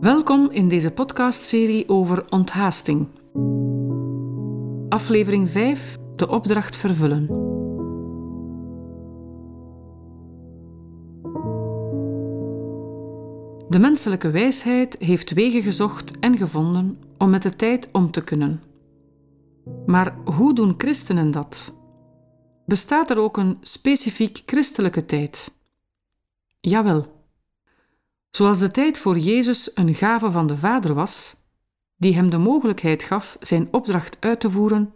Welkom in deze podcastserie over onthaasting. Aflevering 5: De opdracht vervullen. De menselijke wijsheid heeft wegen gezocht en gevonden om met de tijd om te kunnen. Maar hoe doen christenen dat? Bestaat er ook een specifiek christelijke tijd? Jawel. Zoals de tijd voor Jezus een gave van de Vader was, die hem de mogelijkheid gaf zijn opdracht uit te voeren,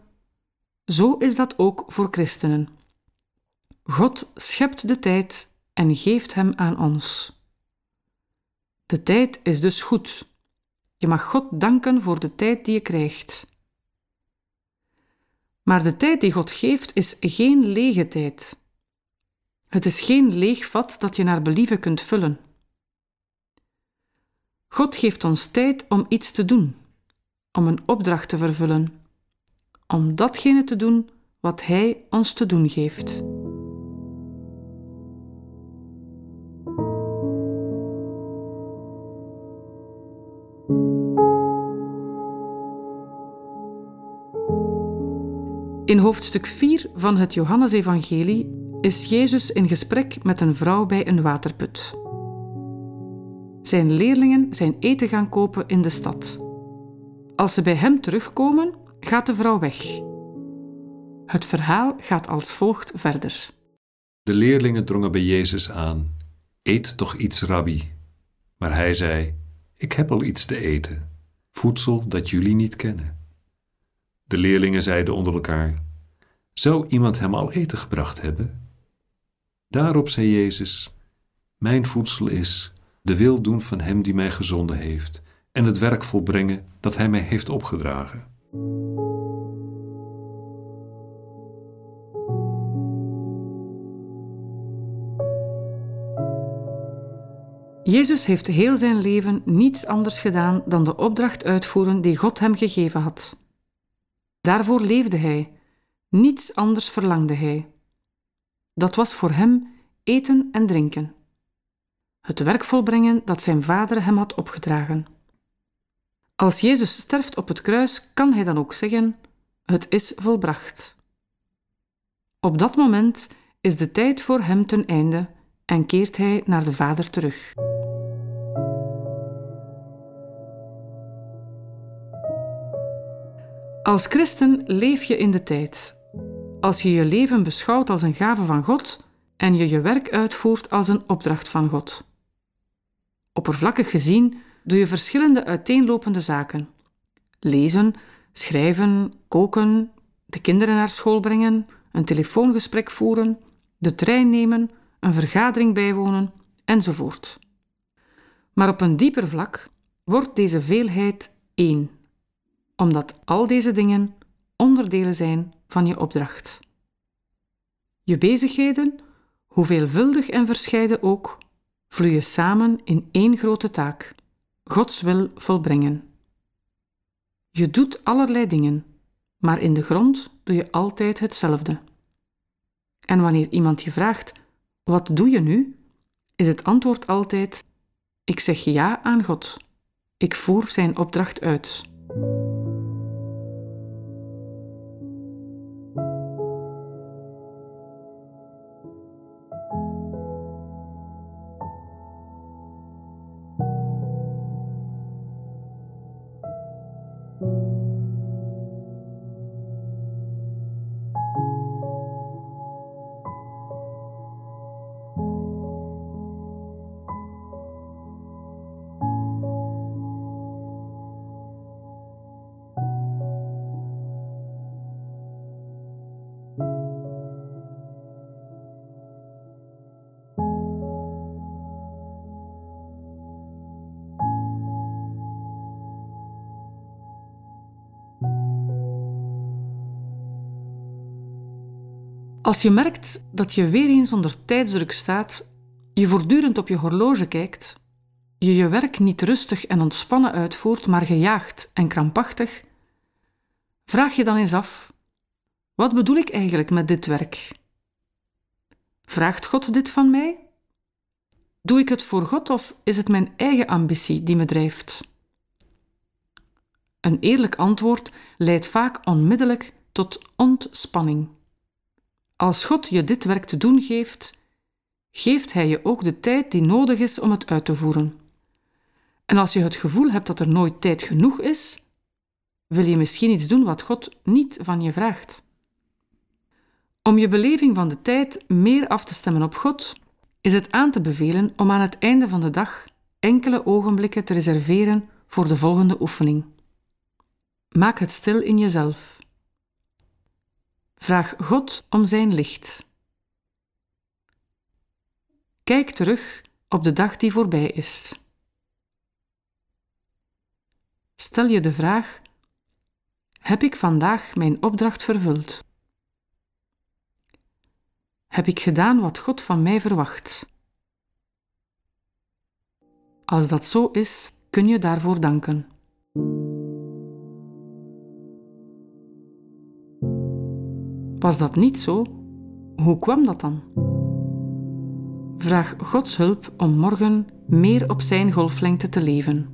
zo is dat ook voor christenen. God schept de tijd en geeft hem aan ons. De tijd is dus goed. Je mag God danken voor de tijd die je krijgt. Maar de tijd die God geeft is geen lege tijd. Het is geen leeg vat dat je naar believen kunt vullen. God geeft ons tijd om iets te doen, om een opdracht te vervullen, om datgene te doen wat Hij ons te doen geeft. In hoofdstuk 4 van het Johannesevangelie is Jezus in gesprek met een vrouw bij een waterput. Zijn leerlingen zijn eten gaan kopen in de stad. Als ze bij hem terugkomen, gaat de vrouw weg. Het verhaal gaat als volgt verder. De leerlingen drongen bij Jezus aan: Eet toch iets, rabbi. Maar hij zei: Ik heb al iets te eten, voedsel dat jullie niet kennen. De leerlingen zeiden onder elkaar: Zou iemand hem al eten gebracht hebben? Daarop zei Jezus: Mijn voedsel is de wil doen van Hem die mij gezonden heeft en het werk volbrengen dat Hij mij heeft opgedragen. Jezus heeft heel zijn leven niets anders gedaan dan de opdracht uitvoeren die God hem gegeven had. Daarvoor leefde hij, niets anders verlangde hij. Dat was voor hem eten en drinken. Het werk volbrengen dat zijn vader hem had opgedragen. Als Jezus sterft op het kruis, kan hij dan ook zeggen: Het is volbracht. Op dat moment is de tijd voor hem ten einde en keert hij naar de Vader terug. Als christen leef je in de tijd. Als je je leven beschouwt als een gave van God en je je werk uitvoert als een opdracht van God. Oppervlakkig gezien doe je verschillende uiteenlopende zaken: lezen, schrijven, koken, de kinderen naar school brengen, een telefoongesprek voeren, de trein nemen, een vergadering bijwonen enzovoort. Maar op een dieper vlak wordt deze veelheid één, omdat al deze dingen onderdelen zijn van je opdracht. Je bezigheden, hoe veelvuldig en verscheiden ook, vloeien samen in één grote taak: Gods wil volbrengen. Je doet allerlei dingen, maar in de grond doe je altijd hetzelfde. En wanneer iemand je vraagt: Wat doe je nu? is het antwoord altijd: Ik zeg ja aan God. Ik voer zijn opdracht uit. Als je merkt dat je weer eens onder tijdsdruk staat, je voortdurend op je horloge kijkt, je je werk niet rustig en ontspannen uitvoert, maar gejaagd en krampachtig, vraag je dan eens af: wat bedoel ik eigenlijk met dit werk? Vraagt God dit van mij? Doe ik het voor God of is het mijn eigen ambitie die me drijft? Een eerlijk antwoord leidt vaak onmiddellijk tot ontspanning. Als God je dit werk te doen geeft, geeft Hij je ook de tijd die nodig is om het uit te voeren. En als je het gevoel hebt dat er nooit tijd genoeg is, wil je misschien iets doen wat God niet van je vraagt. Om je beleving van de tijd meer af te stemmen op God, is het aan te bevelen om aan het einde van de dag enkele ogenblikken te reserveren voor de volgende oefening. Maak het stil in jezelf. Vraag God om zijn licht. Kijk terug op de dag die voorbij is. Stel je de vraag: Heb ik vandaag mijn opdracht vervuld? Heb ik gedaan wat God van mij verwacht? Als dat zo is, kun je daarvoor danken. Was dat niet zo? Hoe kwam dat dan? Vraag Gods hulp om morgen meer op Zijn golflengte te leven.